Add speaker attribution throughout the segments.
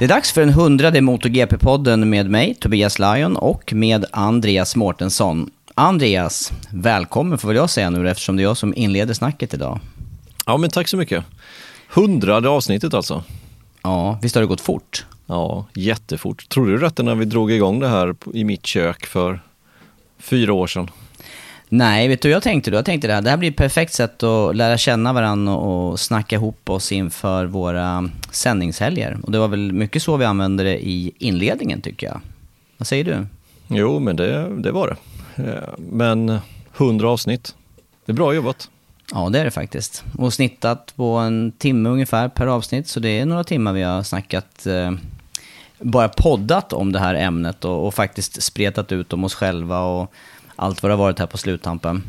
Speaker 1: Det är dags för den hundrade MotoGP-podden med mig, Tobias Lajon, och med Andreas Mårtensson. Andreas, välkommen får väl jag säga nu eftersom det är jag som inleder snacket idag.
Speaker 2: Ja, men tack så mycket. Hundrade avsnittet alltså.
Speaker 1: Ja, visst har det gått fort?
Speaker 2: Ja, jättefort. Tror du rätt när vi drog igång det här i mitt kök för fyra år sedan?
Speaker 1: Nej, vet du jag tänkte då? Jag tänkte det här, det här blir ett perfekt sätt att lära känna varandra och snacka ihop oss inför våra sändningshelger. Och det var väl mycket så vi använde det i inledningen tycker jag. Vad säger du?
Speaker 2: Jo, men det, det var det. Eh, men hundra avsnitt, det är bra jobbat.
Speaker 1: Ja, det är det faktiskt. Och snittat på en timme ungefär per avsnitt, så det är några timmar vi har snackat, eh, bara poddat om det här ämnet och, och faktiskt spretat ut om oss själva och allt vad det har varit här på sluttampen.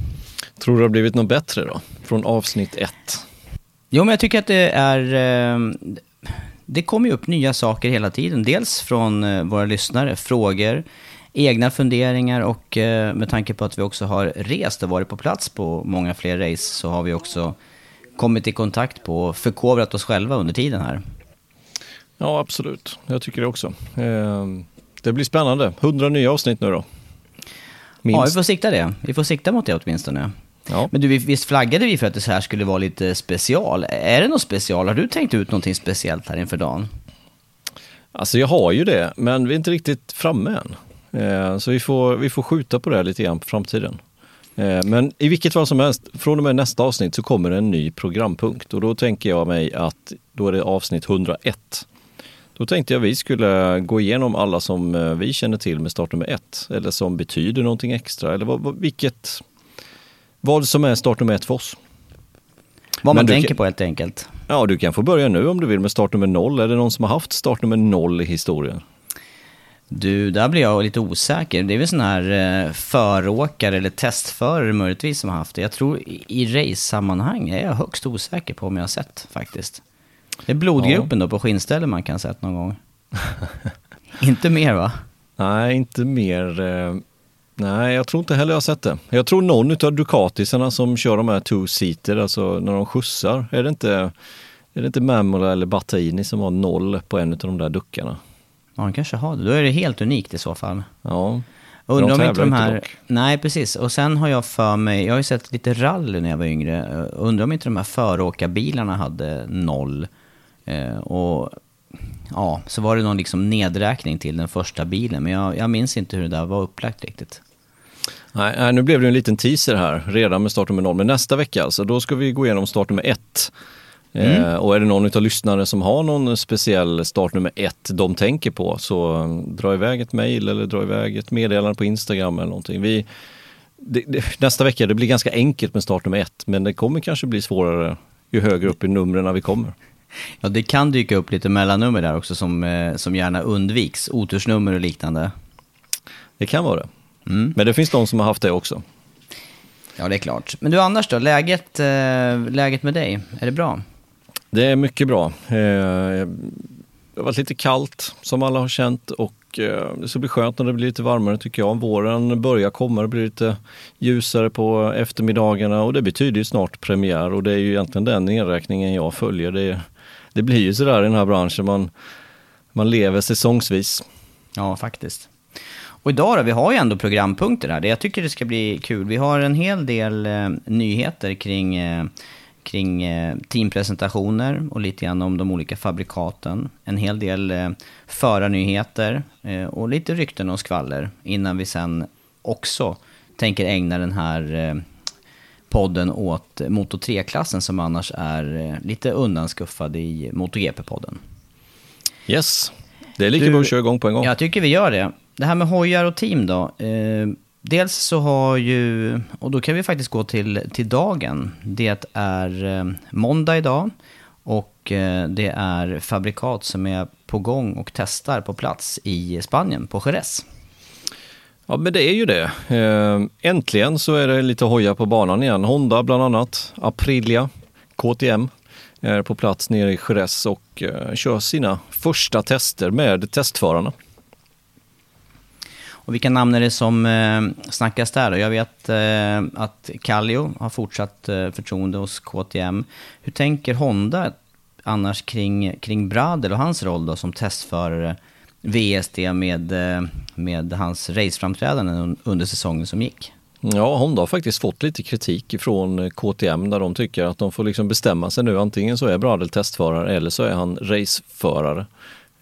Speaker 2: Tror du det har blivit något bättre då? Från avsnitt ett?
Speaker 1: Jo, men jag tycker att det är... Eh, det kommer ju upp nya saker hela tiden. Dels från eh, våra lyssnare, frågor, egna funderingar och eh, med tanke på att vi också har rest och varit på plats på många fler race så har vi också kommit i kontakt på och förkovrat oss själva under tiden här.
Speaker 2: Ja, absolut. Jag tycker det också. Det blir spännande. Hundra nya avsnitt nu då.
Speaker 1: Minst. Ja, vi får sikta det. Vi får sikta mot det åtminstone. Ja. Men du, visst flaggade vi för att det så här skulle vara lite special? Är det något special? Har du tänkt ut någonting speciellt här inför dagen?
Speaker 2: Alltså jag har ju det, men vi är inte riktigt framme än. Eh, så vi får, vi får skjuta på det lite grann på framtiden. Eh, men i vilket fall som helst, från och med nästa avsnitt så kommer en ny programpunkt och då tänker jag mig att då är det avsnitt 101. Då tänkte jag vi skulle gå igenom alla som eh, vi känner till med startnummer ett eller som betyder någonting extra eller vad, vilket, vad som är startnummer ett för oss.
Speaker 1: Vad man tänker kan, på helt enkelt.
Speaker 2: Ja, du kan få börja nu om du vill med startnummer noll. Är det någon som har haft startnummer noll i historien?
Speaker 1: Du, där blir jag lite osäker. Det är väl sån här eh, föråkare eller testförare möjligtvis som har haft det. Jag tror i race-sammanhang är jag högst osäker på om jag har sett faktiskt. Det är blodgruppen ja. då på skinnställe man kan sett någon gång. inte mer va?
Speaker 2: Nej, inte mer. Eh, nej, jag tror inte heller jag har sett det. Jag tror någon av Ducatisarna som kör de här two-seater, alltså när de skjutsar, är det inte, är det inte Mamola eller Battaini som har noll på en av de där duckarna?
Speaker 1: Ja, han kanske har det. Då är det helt unikt i så fall.
Speaker 2: Ja.
Speaker 1: Undrar om inte de här... Inte nej, precis. Och sen har jag för mig, jag har ju sett lite rally när jag var yngre. Undrar om inte de här föråkarbilarna hade noll. Eh, och ja, så var det någon liksom nedräkning till den första bilen, men jag, jag minns inte hur det där var upplagt riktigt.
Speaker 2: Nej, nu blev det en liten teaser här redan med startnummer noll, men nästa vecka alltså, då ska vi gå igenom startnummer ett. Mm. Eh, och är det någon av lyssnarna som har någon speciell startnummer ett de tänker på så um, dra iväg ett mail eller dra iväg ett meddelande på Instagram eller någonting. Vi, det, det, nästa vecka, det blir ganska enkelt med startnummer ett men det kommer kanske bli svårare ju högre upp i numren vi kommer.
Speaker 1: Ja, det kan dyka upp lite mellannummer där också som, eh, som gärna undviks. Otursnummer och liknande.
Speaker 2: Det kan vara det. Mm. Men det finns de som har haft det också.
Speaker 1: Ja, det är klart. Men du Anders då, läget, eh, läget med dig, är det bra?
Speaker 2: Det är mycket bra. Eh, det har varit lite kallt som alla har känt och det ska bli skönt när det blir lite varmare tycker jag. Våren börjar komma, det blir lite ljusare på eftermiddagarna och det betyder ju snart premiär och det är ju egentligen den nedräkningen jag följer. Det, det blir ju sådär i den här branschen, man, man lever säsongsvis.
Speaker 1: Ja, faktiskt. Och idag då, vi har ju ändå programpunkter här. Jag tycker det ska bli kul. Vi har en hel del eh, nyheter kring, eh, kring eh, teampresentationer och lite grann om de olika fabrikaten. En hel del eh, förarnyheter eh, och lite rykten och skvaller innan vi sen också tänker ägna den här eh, podden åt Moto 3-klassen som annars är eh, lite undanskuffad i MotoGP-podden.
Speaker 2: Yes, det är lika bra att köra igång på en gång.
Speaker 1: Jag tycker vi gör det. Det här med hojar och team då. Eh, dels så har ju, och då kan vi faktiskt gå till, till dagen. Det är eh, måndag idag och eh, det är fabrikat som är på gång och testar på plats i Spanien, på Jerez.
Speaker 2: Ja men det är ju det. Eh, äntligen så är det lite hoja på banan igen. Honda bland annat, Aprilia, KTM är på plats nere i Jerez och eh, kör sina första tester med testförarna.
Speaker 1: Och vilka namn är det som eh, snackas där? Jag vet eh, att Kallio har fortsatt eh, förtroende hos KTM. Hur tänker Honda annars kring, kring Bradel och hans roll då som testförare VSD med, eh, med hans raceframträdanden under säsongen som gick?
Speaker 2: Ja, Honda har faktiskt fått lite kritik från eh, KTM där de tycker att de får liksom bestämma sig nu. Antingen så är Bradel testförare eller så är han raceförare.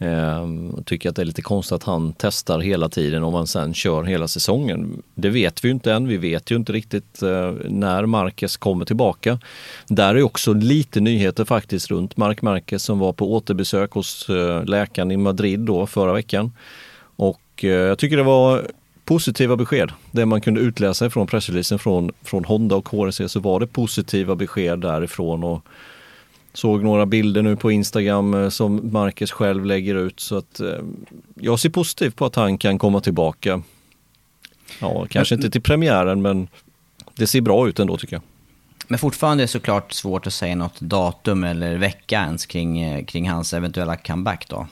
Speaker 2: Ehm, tycker att det är lite konstigt att han testar hela tiden om man sen kör hela säsongen. Det vet vi ju inte än. Vi vet ju inte riktigt eh, när Marquez kommer tillbaka. Där är också lite nyheter faktiskt runt Mark Marquez som var på återbesök hos eh, läkaren i Madrid då förra veckan. Och eh, jag tycker det var positiva besked. Det man kunde utläsa från pressreleasen från, från Honda och HRC så var det positiva besked därifrån. Och Såg några bilder nu på Instagram eh, som Marcus själv lägger ut så att eh, jag ser positivt på att han kan komma tillbaka. Ja, kanske inte till premiären men det ser bra ut ändå tycker jag.
Speaker 1: Men fortfarande är det såklart svårt att säga något datum eller vecka ens kring, eh, kring hans eventuella comeback då.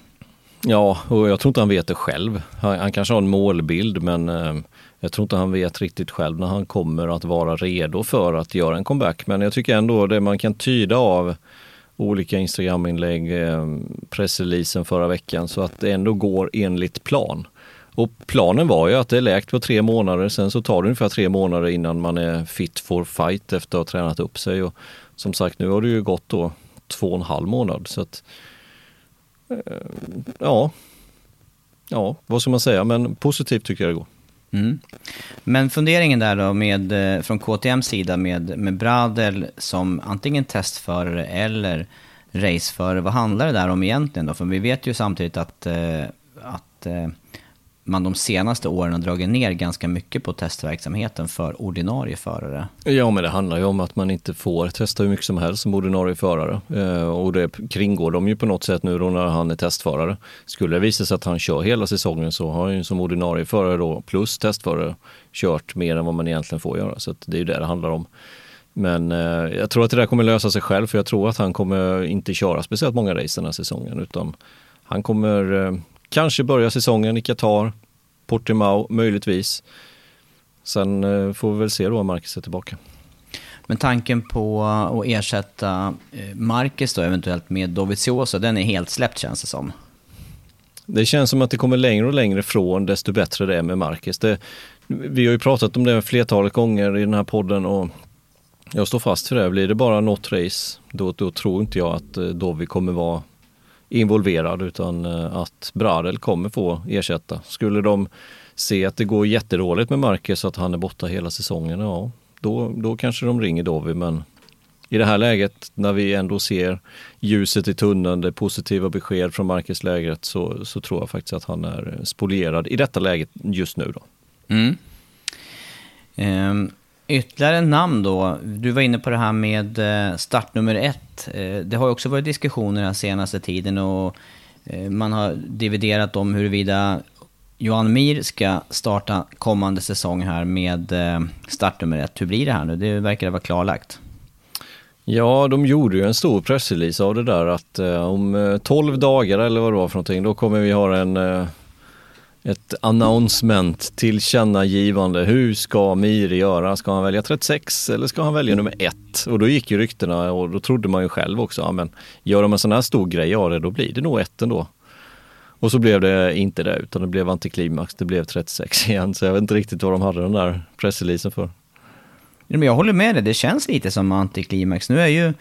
Speaker 2: Ja, och jag tror inte han vet det själv. Han, han kanske har en målbild men jag tror inte han vet riktigt själv när han kommer att vara redo för att göra en comeback. Men jag tycker ändå det man kan tyda av olika Instagram-inlägg, eh, pressreleasen förra veckan så att det ändå går enligt plan. Och planen var ju att det är läkt på tre månader, sen så tar det ungefär tre månader innan man är fit for fight efter att ha tränat upp sig. Och som sagt, nu har det ju gått då två och en halv månad. Så att, eh, ja, ja, vad ska man säga, men positivt tycker jag det går. Mm.
Speaker 1: Men funderingen där då med, eh, från KTMs sida med, med Bradel som antingen testförare eller raceförare, vad handlar det där om egentligen då? För vi vet ju samtidigt att, eh, att eh, man de senaste åren har dragit ner ganska mycket på testverksamheten för ordinarie förare.
Speaker 2: Ja, men det handlar ju om att man inte får testa hur mycket som helst som ordinarie förare. Eh, och det kringgår de ju på något sätt nu då när han är testförare. Skulle det visa sig att han kör hela säsongen så har han ju som ordinarie förare då plus testförare kört mer än vad man egentligen får göra. Så det är ju det det handlar om. Men eh, jag tror att det där kommer lösa sig själv för jag tror att han kommer inte köra speciellt många race den här säsongen utan han kommer eh, Kanske börja säsongen i Qatar, Portimao möjligtvis. Sen eh, får vi väl se då om Marcus är tillbaka.
Speaker 1: Men tanken på att ersätta eh, Marcus då eventuellt med Dovizioso, den är helt släppt känns det som.
Speaker 2: Det känns som att det kommer längre och längre från desto bättre det är med Marcus. Det, vi har ju pratat om det flertalet gånger i den här podden och jag står fast för det. Blir det bara något race, då, då tror inte jag att eh, Dovi kommer vara involverad utan eh, att Bradel kommer få ersätta. Skulle de se att det går jättedåligt med Marcus så att han är borta hela säsongen, ja då, då kanske de ringer Dovi men i det här läget när vi ändå ser ljuset i tunneln, det positiva besked från Marcus-lägret så, så tror jag faktiskt att han är spolierad i detta läget just nu. Då. Mm.
Speaker 1: Um, Ytterligare namn då. Du var inne på det här med eh, startnummer ett. Eh, det har ju också varit diskussioner den senaste tiden och eh, man har dividerat om huruvida Johan Mir ska starta kommande säsong här med startnummer ett. Hur blir det här nu? Det verkar vara klarlagt.
Speaker 2: Ja, de gjorde ju en stor pressrelease av det där att om 12 dagar eller vad det var för någonting, då kommer vi ha en ett announcement, tillkännagivande. Hur ska Miri göra? Ska han välja 36 eller ska han välja nummer 1? Och då gick ju ryktena och då trodde man ju själv också, ja men gör de en sån här stor grej av det, då blir det nog 1 ändå. Och så blev det inte det, utan det blev antiklimax, det blev 36 igen. Så jag vet inte riktigt vad de hade den där pressreleasen för.
Speaker 1: Men jag håller med dig, det känns lite som antiklimax. Nu är ju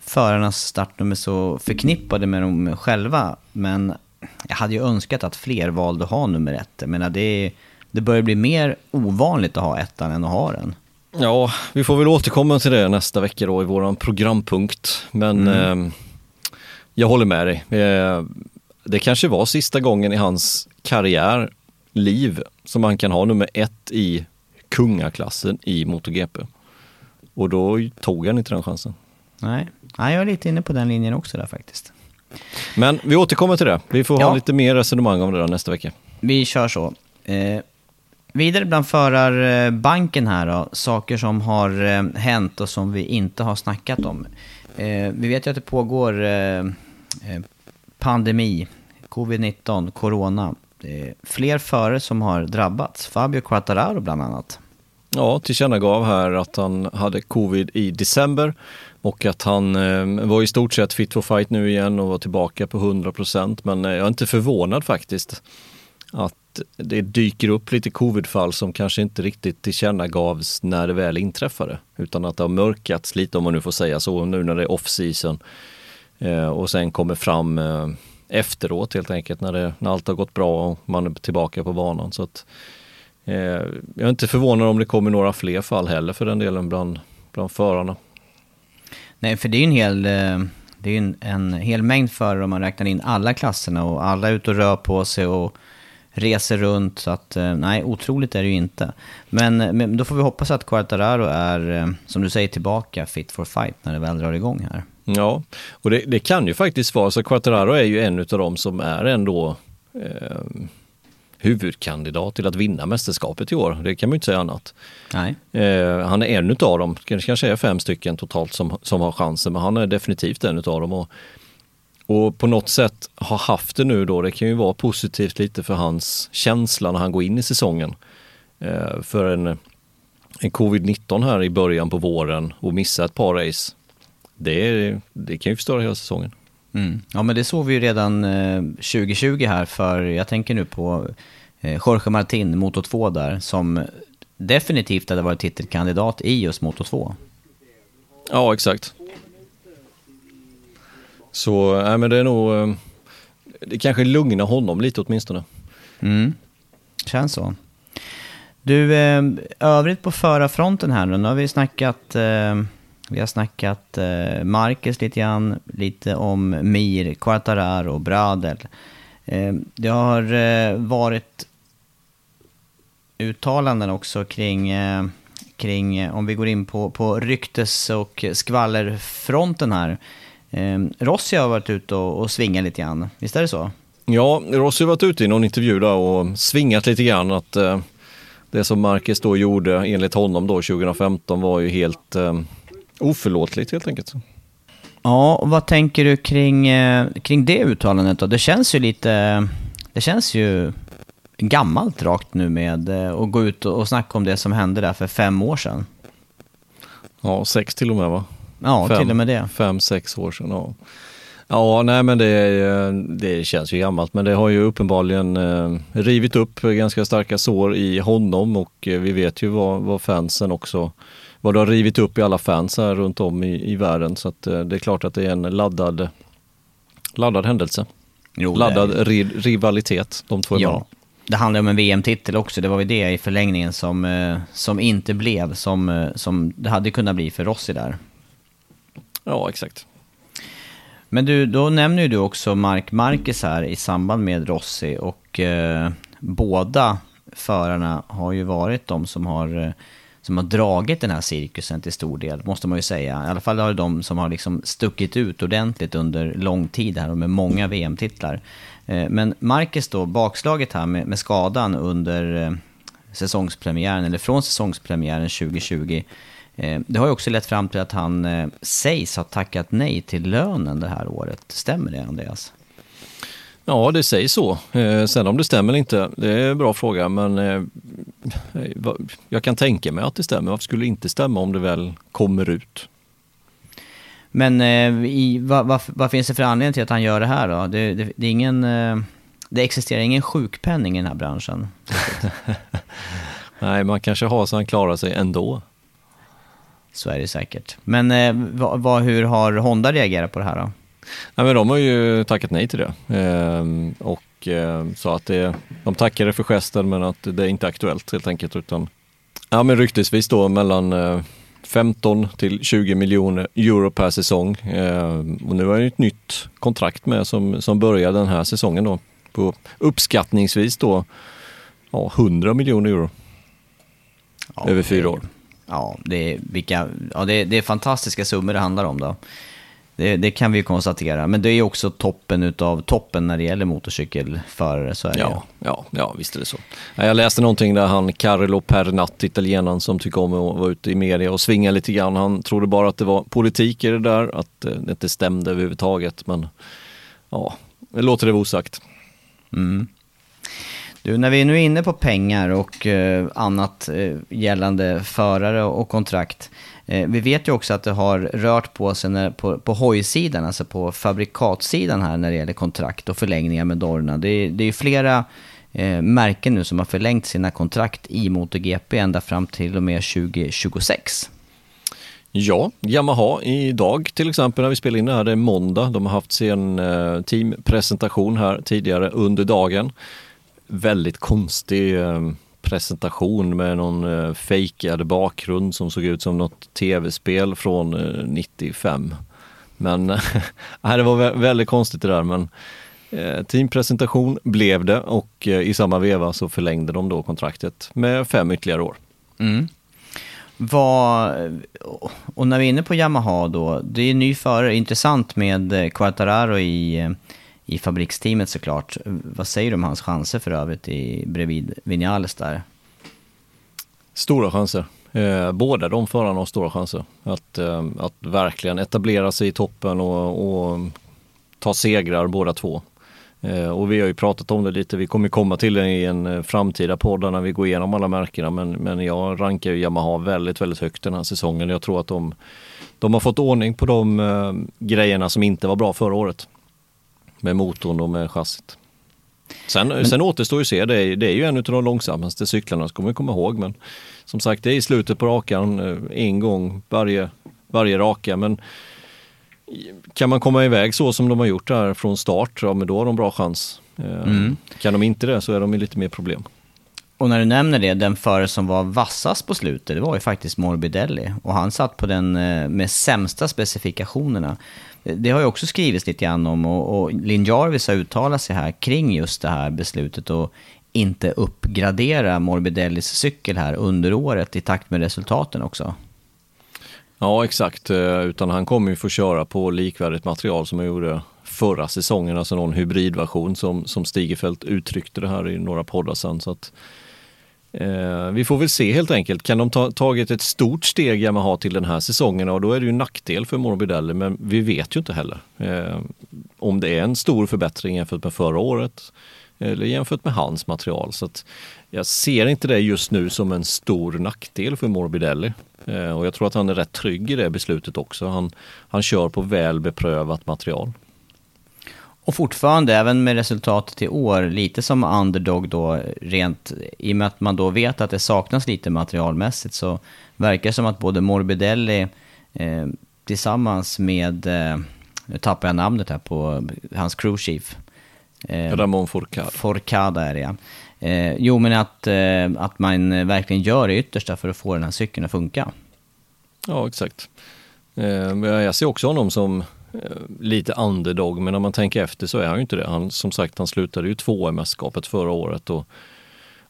Speaker 1: förarnas startnummer så förknippade med dem själva, men jag hade ju önskat att fler valde att ha nummer ett. Jag menar, det, det börjar bli mer ovanligt att ha ettan än att ha den.
Speaker 2: Ja, vi får väl återkomma till det nästa vecka då i våran programpunkt. Men mm. eh, jag håller med dig. Eh, det kanske var sista gången i hans karriär, liv, som han kan ha nummer ett i kungaklassen i MotoGP. Och då tog han inte den chansen.
Speaker 1: Nej, Nej jag är lite inne på den linjen också där faktiskt.
Speaker 2: Men vi återkommer till det. Vi får ja. ha lite mer resonemang om det där nästa vecka.
Speaker 1: Vi kör så. Eh, vidare bland förarbanken här då, saker som har eh, hänt och som vi inte har snackat om. Eh, vi vet ju att det pågår eh, eh pandemi, covid-19, corona. fler förare som har drabbats. Fabio Quartararo bland annat.
Speaker 2: Ja, tillkännagav här att han hade covid i december och att han eh, var i stort sett fit for fight nu igen och var tillbaka på 100 procent. Men eh, jag är inte förvånad faktiskt att det dyker upp lite covidfall som kanske inte riktigt tillkännagavs när det väl inträffade. Utan att det har mörkats lite om man nu får säga så nu när det är off season. Eh, och sen kommer fram eh, efteråt helt enkelt när, det, när allt har gått bra och man är tillbaka på banan. Så att, eh, jag är inte förvånad om det kommer några fler fall heller för den delen bland, bland förarna.
Speaker 1: Nej, för det är ju en hel, eh, det är en, en hel mängd förare om man räknar in alla klasserna och alla är ute och rör på sig och reser runt. Så att, eh, nej, otroligt är det ju inte. Men, men då får vi hoppas att Quartararo är, eh, som du säger, tillbaka fit for fight när det väl drar igång här.
Speaker 2: Ja, och det, det kan ju faktiskt vara så. Quartararo är ju en av dem som är ändå eh, huvudkandidat till att vinna mästerskapet i år. Det kan man ju inte säga annat.
Speaker 1: Nej.
Speaker 2: Eh, han är en utav dem, det kanske är fem stycken totalt som, som har chansen, men han är definitivt en utav dem. Och, och på något sätt har haft det nu då, det kan ju vara positivt lite för hans känsla när han går in i säsongen. Eh, för en, en covid-19 här i början på våren och missa ett par race, det, det kan ju förstöra hela säsongen.
Speaker 1: Mm. Ja, men det såg vi ju redan eh, 2020 här för, jag tänker nu på eh, Jorge Martin, Moto 2 där, som definitivt hade varit titelkandidat i just Moto 2.
Speaker 2: Ja, exakt. Så, nej men det är nog, eh, det kanske lugnar honom lite åtminstone.
Speaker 1: Mm, känns så. Du, eh, övrigt på förarfronten här nu, nu har vi snackat eh, vi har snackat eh, Marcus lite grann, lite om Mir, Quartararo, Bradel. Eh, det har eh, varit uttalanden också kring, eh, kring eh, om vi går in på, på ryktes och skvallerfronten här. Eh, Rossi har varit ute och, och svingat lite grann, visst är det så?
Speaker 2: Ja, Rossi har varit ute i någon intervju där och svingat lite grann att eh, det som Marcus då gjorde enligt honom då 2015 var ju helt eh, oförlåtligt helt enkelt.
Speaker 1: Ja, och vad tänker du kring, eh, kring det uttalandet då? Det känns ju lite, det känns ju gammalt rakt nu med eh, att gå ut och snacka om det som hände där för fem år sedan.
Speaker 2: Ja, sex till och med va?
Speaker 1: Ja, fem, till och med det.
Speaker 2: Fem, sex år sedan, ja. Ja, nej men det, det känns ju gammalt men det har ju uppenbarligen eh, rivit upp ganska starka sår i honom och eh, vi vet ju vad, vad fansen också vad det har rivit upp i alla fans här runt om i, i världen. Så att, eh, det är klart att det är en laddad, laddad händelse. Jo, laddad ri, rivalitet, de två
Speaker 1: ja. Det handlar om en VM-titel också, det var ju det i förlängningen som, eh, som inte blev som, eh, som det hade kunnat bli för Rossi där.
Speaker 2: Ja, exakt.
Speaker 1: Men du, då nämner ju du också Mark Marquez här i samband med Rossi och eh, båda förarna har ju varit de som har som har dragit den här cirkusen till stor del, måste man ju säga. I alla fall har det de som har liksom stuckit ut ordentligt under lång tid här och med många VM-titlar. Eh, men Marcus då, bakslaget här med, med skadan under eh, säsongspremiären, eller från säsongspremiären 2020, eh, det har ju också lett fram till att han sägs ha tackat nej till lönen det här året. Stämmer det, Andreas?
Speaker 2: Ja, det sägs så. sen om det stämmer eller inte, det är en bra fråga. Men jag kan tänka mig att det stämmer. Varför skulle det inte stämma om det väl kommer ut?
Speaker 1: Men eh, i, vad, vad, vad, finns det för anledning till att han gör det här då? Det, det, det är ingen, eh, det existerar ingen sjukpenning i den här branschen.
Speaker 2: Nej, man kanske har så han klarar sig ändå.
Speaker 1: Så är det säkert. Men eh, vad, hur har Honda reagerat på det här då?
Speaker 2: Nej, men de har ju tackat nej till det. Ehm, och eh, sa att det, de tackade för gesten men att det är inte aktuellt helt enkelt. Utan, ja men ryktesvis då mellan eh, 15 till 20 miljoner euro per säsong. Eh, och nu har jag ett nytt kontrakt med som, som börjar den här säsongen då på uppskattningsvis då ja, 100 miljoner euro. Ja, över fyra år.
Speaker 1: Ja, det är, vilka, ja det, det är fantastiska summor det handlar om då. Det, det, kan vi konstatera. Men det är också toppen av toppen när det gäller motorcykelförare. Så är
Speaker 2: ja, ja, ja, visst är det så. Jag läste någonting där han Carlo Pernat, italienaren som tycker om att vara ute i media och svinga lite grann. Han trodde bara att det var politik i det där, att det inte stämde överhuvudtaget. Men ja, det låter det osagt.
Speaker 1: Mm. Du, när vi nu är inne på pengar och eh, annat eh, gällande förare och kontrakt. Eh, vi vet ju också att det har rört på sig när, på, på hojsidan, alltså på fabrikatsidan här när det gäller kontrakt och förlängningar med Dorna. Det, är, det är ju flera eh, märken nu som har förlängt sina kontrakt i MotoGP ända fram till och med 2026.
Speaker 2: Ja, Yamaha idag till exempel när vi spelar in det här, det är måndag. De har haft sin eh, teampresentation här tidigare under dagen. Väldigt konstig eh, presentation med någon eh, fejkad bakgrund som såg ut som något tv-spel från eh, 95. Men det var väldigt konstigt det där men eh, teampresentation blev det och i samma veva så förlängde de då kontraktet med fem ytterligare år.
Speaker 1: Mm. Vad, och när vi är inne på Yamaha då, det är ny förare, intressant med Quartararo i i fabriksteamet såklart. Vad säger du om hans chanser för övrigt i, bredvid Vinales där?
Speaker 2: Stora chanser. Eh, båda de förarna har stora chanser att, eh, att verkligen etablera sig i toppen och, och ta segrar båda två. Eh, och vi har ju pratat om det lite, vi kommer komma till det i en eh, framtida podd när vi går igenom alla märkena men, men jag rankar ju Yamaha väldigt, väldigt högt den här säsongen. Jag tror att de, de har fått ordning på de eh, grejerna som inte var bra förra året. Med motorn och med chassit. Sen, men, sen återstår ju att se, det är, det är ju en av de långsammaste cyklarna, ska man komma ihåg. Men som sagt, det är i slutet på rakan, eh, en gång varje, varje raka. Men kan man komma iväg så som de har gjort där från start, ja men då har de bra chans. Eh, mm. Kan de inte det så är de lite mer problem.
Speaker 1: Och när du nämner det, den förare som var vassast på slutet, det var ju faktiskt Morbidelli. Och han satt på den eh, med sämsta specifikationerna. Det har ju också skrivits lite grann om och, och Linn Jarvis har uttalat sig här kring just det här beslutet och inte uppgradera Morbidellis cykel här under året i takt med resultaten också.
Speaker 2: Ja, exakt. Eh, utan han kommer ju få köra på likvärdigt material som han gjorde förra säsongen, alltså någon hybridversion som, som Stigefelt uttryckte det här i några poddar sen. Så att, Eh, vi får väl se helt enkelt. Kan de ta tagit ett stort steg Yamaha till den här säsongen och då är det ju nackdel för Morbidelli men vi vet ju inte heller eh, om det är en stor förbättring jämfört med förra året eller jämfört med hans material. Så jag ser inte det just nu som en stor nackdel för Morbidelli. Eh, och jag tror att han är rätt trygg i det beslutet också. Han, han kör på väl beprövat material.
Speaker 1: Och fortfarande, även med resultatet i år, lite som underdog då, rent i och med att man då vet att det saknas lite materialmässigt, så verkar det som att både Morbidelli eh, tillsammans med, eh, nu tappar jag namnet här på hans crewchief.
Speaker 2: Eh, Ramon Forcada.
Speaker 1: Forcada är det ja. Eh, jo, men att, eh, att man verkligen gör det yttersta för att få den här cykeln att funka.
Speaker 2: Ja, exakt. Eh, jag ser också honom som lite underdog, men om man tänker efter så är han ju inte det. Han, som sagt, han slutade ju två i mästerskapet förra året och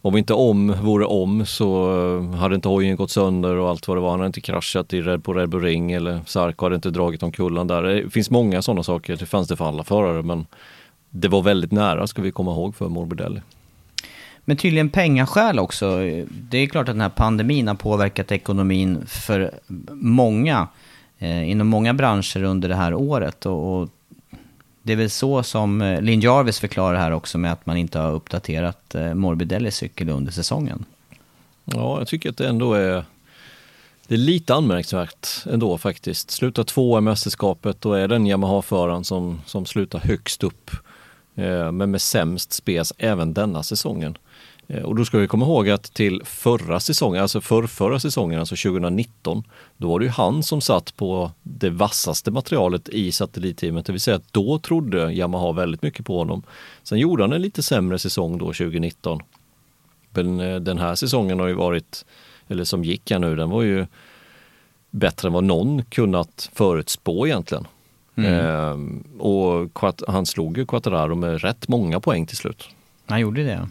Speaker 2: om inte om vore om så eh, hade inte hojen gått sönder och allt vad det var. Han hade inte kraschat i Red på Red Bull Ring eller Sarko hade inte dragit omkull där. Det finns många sådana saker, det fanns det för alla förare men det var väldigt nära ska vi komma ihåg för Morbidelli.
Speaker 1: Men tydligen pengaskäl också. Det är klart att den här pandemin har påverkat ekonomin för många Eh, inom många branscher under det här året. Och, och det är väl så som eh, Linn Jarvis förklarar här också med att man inte har uppdaterat eh, Morbidellis cykel under säsongen.
Speaker 2: Ja, jag tycker att det ändå är det är lite anmärkningsvärt ändå faktiskt. Slutar tvåa i mästerskapet och är den Yamaha-föraren som, som slutar högst upp. Eh, men med sämst spes även denna säsongen. Eh, och då ska vi komma ihåg att till förra säsongen, alltså förrförra säsongen, alltså 2019, då var det ju han som satt på det vassaste materialet i satellitteamet, det vill säga att då trodde Yamaha väldigt mycket på honom. Sen gjorde han en lite sämre säsong då 2019. Men eh, den här säsongen har ju varit, eller som gick här nu, den var ju bättre än vad någon kunnat förutspå egentligen. Mm. Ehm, och han slog ju Quattararo med rätt många poäng till slut.
Speaker 1: Han gjorde det.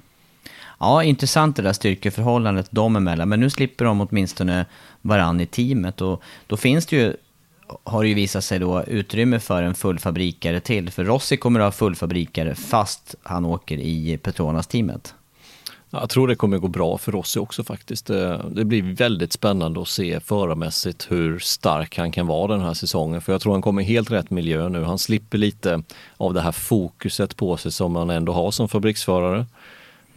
Speaker 1: Ja, intressant det där styrkeförhållandet dem emellan. Men nu slipper de åtminstone varann i teamet. Och då finns det ju, har det ju visat sig då, utrymme för en fullfabrikare till. För Rossi kommer att ha fullfabrikare fast han åker i Petronas-teamet.
Speaker 2: Jag tror det kommer gå bra för Rossi också faktiskt. Eh, det blir väldigt spännande att se förarmässigt hur stark han kan vara den här säsongen. För jag tror han kommer i helt rätt miljö nu. Han slipper lite av det här fokuset på sig som han ändå har som fabriksförare.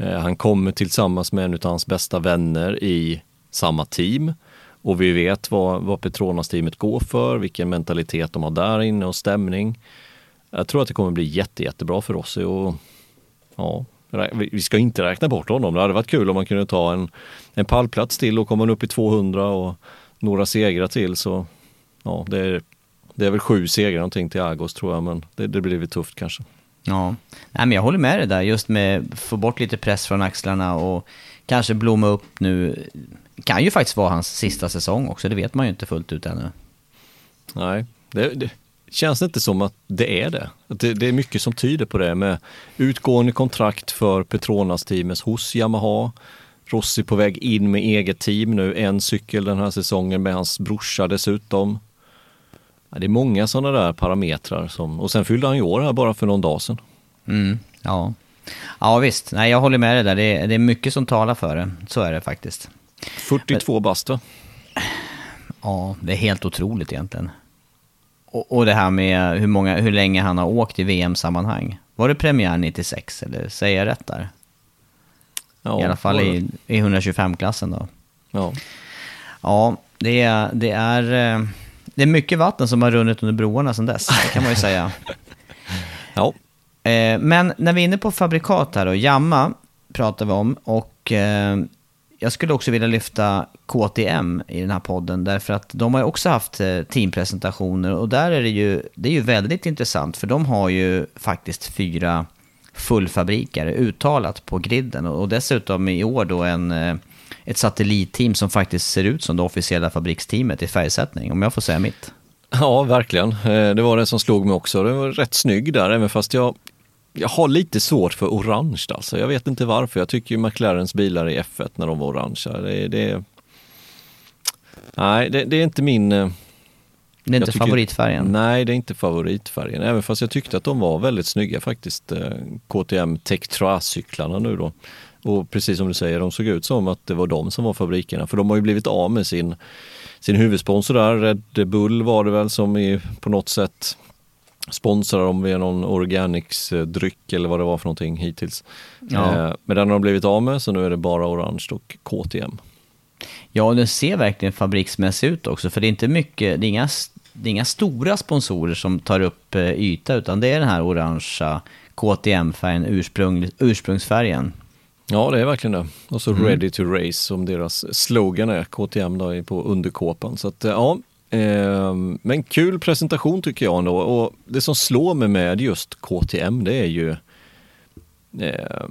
Speaker 2: Eh, han kommer tillsammans med en av hans bästa vänner i samma team. Och vi vet vad, vad Petronas-teamet går för, vilken mentalitet de har där inne och stämning. Jag tror att det kommer bli jätte, jättebra för oss. Och, ja, vi ska inte räkna bort honom. Det hade varit kul om man kunde ta en, en pallplats till och komma upp i 200 och några segrar till. Så ja, det är, det är väl sju segrar någonting till Agos tror jag, men det, det blir väl tufft kanske.
Speaker 1: Ja, Nej, men jag håller med dig där, just med att få bort lite press från axlarna och kanske blomma upp nu. kan ju faktiskt vara hans sista säsong också, det vet man ju inte fullt ut ännu.
Speaker 2: Nej, det, det känns inte som att det är det. det. Det är mycket som tyder på det med utgående kontrakt för Petronas-teamet hos Yamaha. Rossi på väg in med eget team nu, en cykel den här säsongen med hans brorsa dessutom. Ja, det är många sådana där parametrar som, och sen fyllde han ju år här bara för någon dag sedan.
Speaker 1: Mm, ja. ja visst, nej jag håller med dig där. Det är, det är mycket som talar för det. Så är det faktiskt.
Speaker 2: 42 Men, bast?
Speaker 1: Ja, det är helt otroligt egentligen. Och, och det här med hur, många, hur länge han har åkt i VM-sammanhang. Var det premiär 96 eller säger jag rätt där? Ja, I alla fall i, i 125-klassen då.
Speaker 2: Ja.
Speaker 1: Ja, det är, det är eh, det är mycket vatten som har runnit under broarna sedan dess, det kan man ju säga.
Speaker 2: ja.
Speaker 1: Eh, men när vi är inne på fabrikat här då, Jamma pratar vi om och eh, jag skulle också vilja lyfta KTM i den här podden därför att de har ju också haft eh, teampresentationer och där är det ju, det är ju väldigt intressant för de har ju faktiskt fyra fullfabriker uttalat på griden och dessutom i år då en ett satellitteam som faktiskt ser ut som det officiella fabriksteamet i färgsättning, om jag får säga mitt.
Speaker 2: Ja, verkligen. Eh, det var det som slog mig också. Det var rätt snygg där, även fast jag, jag har lite svårt för orange alltså. Jag vet inte varför. Jag tycker ju McLarens bilar i F1 när de var orangea. Det, det, nej, det, det är inte min... Eh,
Speaker 1: det är inte tycker, favoritfärgen?
Speaker 2: Nej, det är inte favoritfärgen. Även fast jag tyckte att de var väldigt snygga faktiskt. Eh, KTM Tech cyklarna nu då. Och precis som du säger, de såg ut som att det var de som var fabrikerna. För de har ju blivit av med sin, sin huvudsponsor där. Red Bull var det väl som i, på något sätt sponsrar dem via någon organics-dryck eller vad det var för någonting hittills. Ja. Eh, men den har de blivit av med så nu är det bara orange och KTM.
Speaker 1: Ja, den ser verkligen fabriksmässig ut också för det är inte mycket, det är inga, det är inga stora sponsorer som tar upp eh, yta utan det är den här orangea KTM-färgen, ursprung, ursprungsfärgen.
Speaker 2: Ja, det är verkligen det. Och så mm. Ready to Race som deras slogan är, KTM då på underkåpan. Så att, ja, eh, men kul presentation tycker jag ändå. Och det som slår mig med just KTM det är ju eh,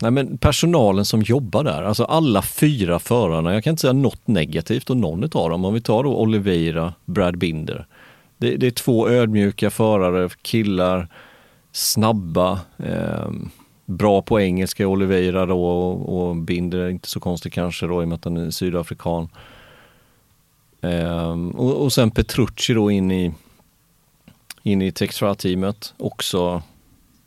Speaker 2: nej men personalen som jobbar där. Alltså alla fyra förarna. Jag kan inte säga något negativt om någon av dem. Om vi tar då Oliveira, Brad Binder. Det, det är två ödmjuka förare, killar, snabba. Eh, bra på engelska, Oliveira då och, och Binder, inte så konstigt kanske då i och med att han är sydafrikan. Ehm, och, och sen Petrucci då in i, in i Textra-teamet, också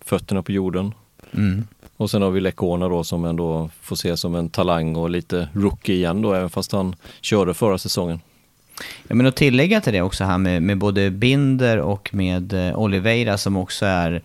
Speaker 2: fötterna på jorden.
Speaker 1: Mm.
Speaker 2: Och sen har vi Lecona då som ändå får se som en talang och lite rookie igen då, även fast han körde förra säsongen.
Speaker 1: Ja, men att tillägga till det också här med, med både Binder och med eh, Oliveira som också är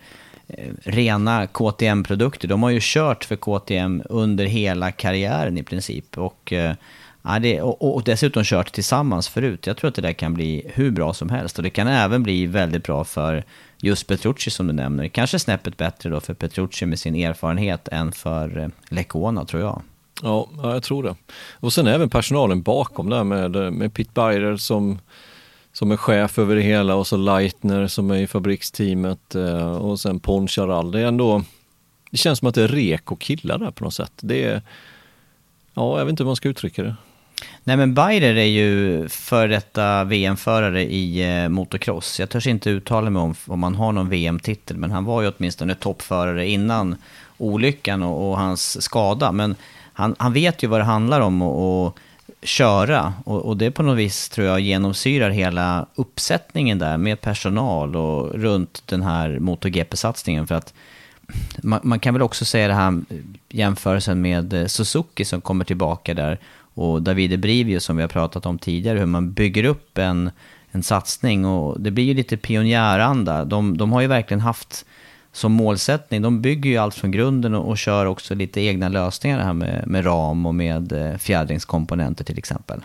Speaker 1: Eh, rena KTM-produkter. De har ju kört för KTM under hela karriären i princip. Och, eh, ja, det, och, och dessutom kört tillsammans förut. Jag tror att det där kan bli hur bra som helst. Och det kan även bli väldigt bra för just Petrucci som du nämner. Kanske snäppet bättre då för Petrucci med sin erfarenhet än för eh, Lecona tror jag.
Speaker 2: Ja, jag tror det. Och sen även personalen bakom där med, med Pitt Beirer som, som är chef över det hela och så Leitner som är i fabriksteamet eh, och sen Poncharal. Det är ändå, det känns som att det är reko killar där på något sätt. Det är, ja, jag vet inte hur man ska uttrycka det.
Speaker 1: Nej men Bayer är ju för detta VM-förare i eh, motocross. Jag törs inte uttala mig om om han har någon VM-titel, men han var ju åtminstone toppförare innan olyckan och, och hans skada. Men han, han vet ju vad det handlar om att köra och, och, det på något vis tror jag genomsyrar hela uppsättningen där med personal och runt den här MotoGP-satsningen. För att man, man, kan väl också säga det här jämförelsen med eh, Suzuki som kommer tillbaka där och Davide Brivio som vi har pratat om tidigare, hur man bygger upp en, en satsning och det blir ju lite pionjäranda. De, de har ju verkligen haft som målsättning, de bygger ju allt från grunden och, och kör också lite egna lösningar här med, med ram och med eh, fjädringskomponenter till exempel.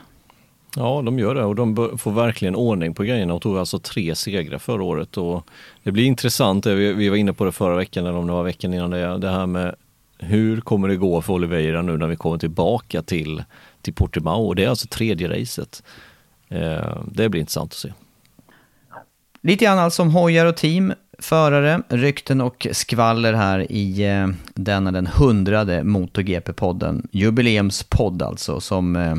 Speaker 2: Ja, de gör det och de får verkligen ordning på grejerna och tog alltså tre segrar förra året. Och det blir intressant, vi var inne på det förra veckan eller om det var veckan innan det, det här med hur kommer det gå för Oliveira nu när vi kommer tillbaka till till Portimao och det är alltså tredje racet. Eh, det blir intressant att se.
Speaker 1: Lite grann alltså om hojar och team, förare, rykten och skvaller här i eh, denna den hundrade MotoGP-podden. Jubileumspodd alltså som eh,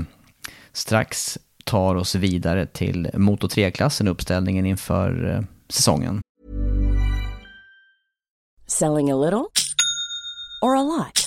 Speaker 1: strax tar oss vidare till Moto 3-klassen, uppställningen inför eh, säsongen.
Speaker 3: Selling a little or a lot?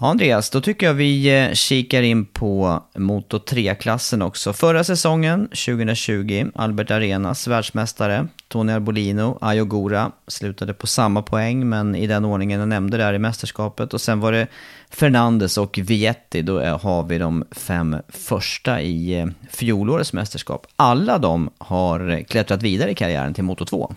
Speaker 1: Ja, Andreas, då tycker jag vi eh, kikar in på Moto 3-klassen också. Förra säsongen, 2020, Albert Arenas världsmästare, Tony Arbolino, Ayogura, slutade på samma poäng, men i den ordningen jag nämnde där i mästerskapet. Och sen var det Fernandes och Vietti, då eh, har vi de fem första i eh, fjolårets mästerskap. Alla de har klättrat vidare i karriären till Moto 2.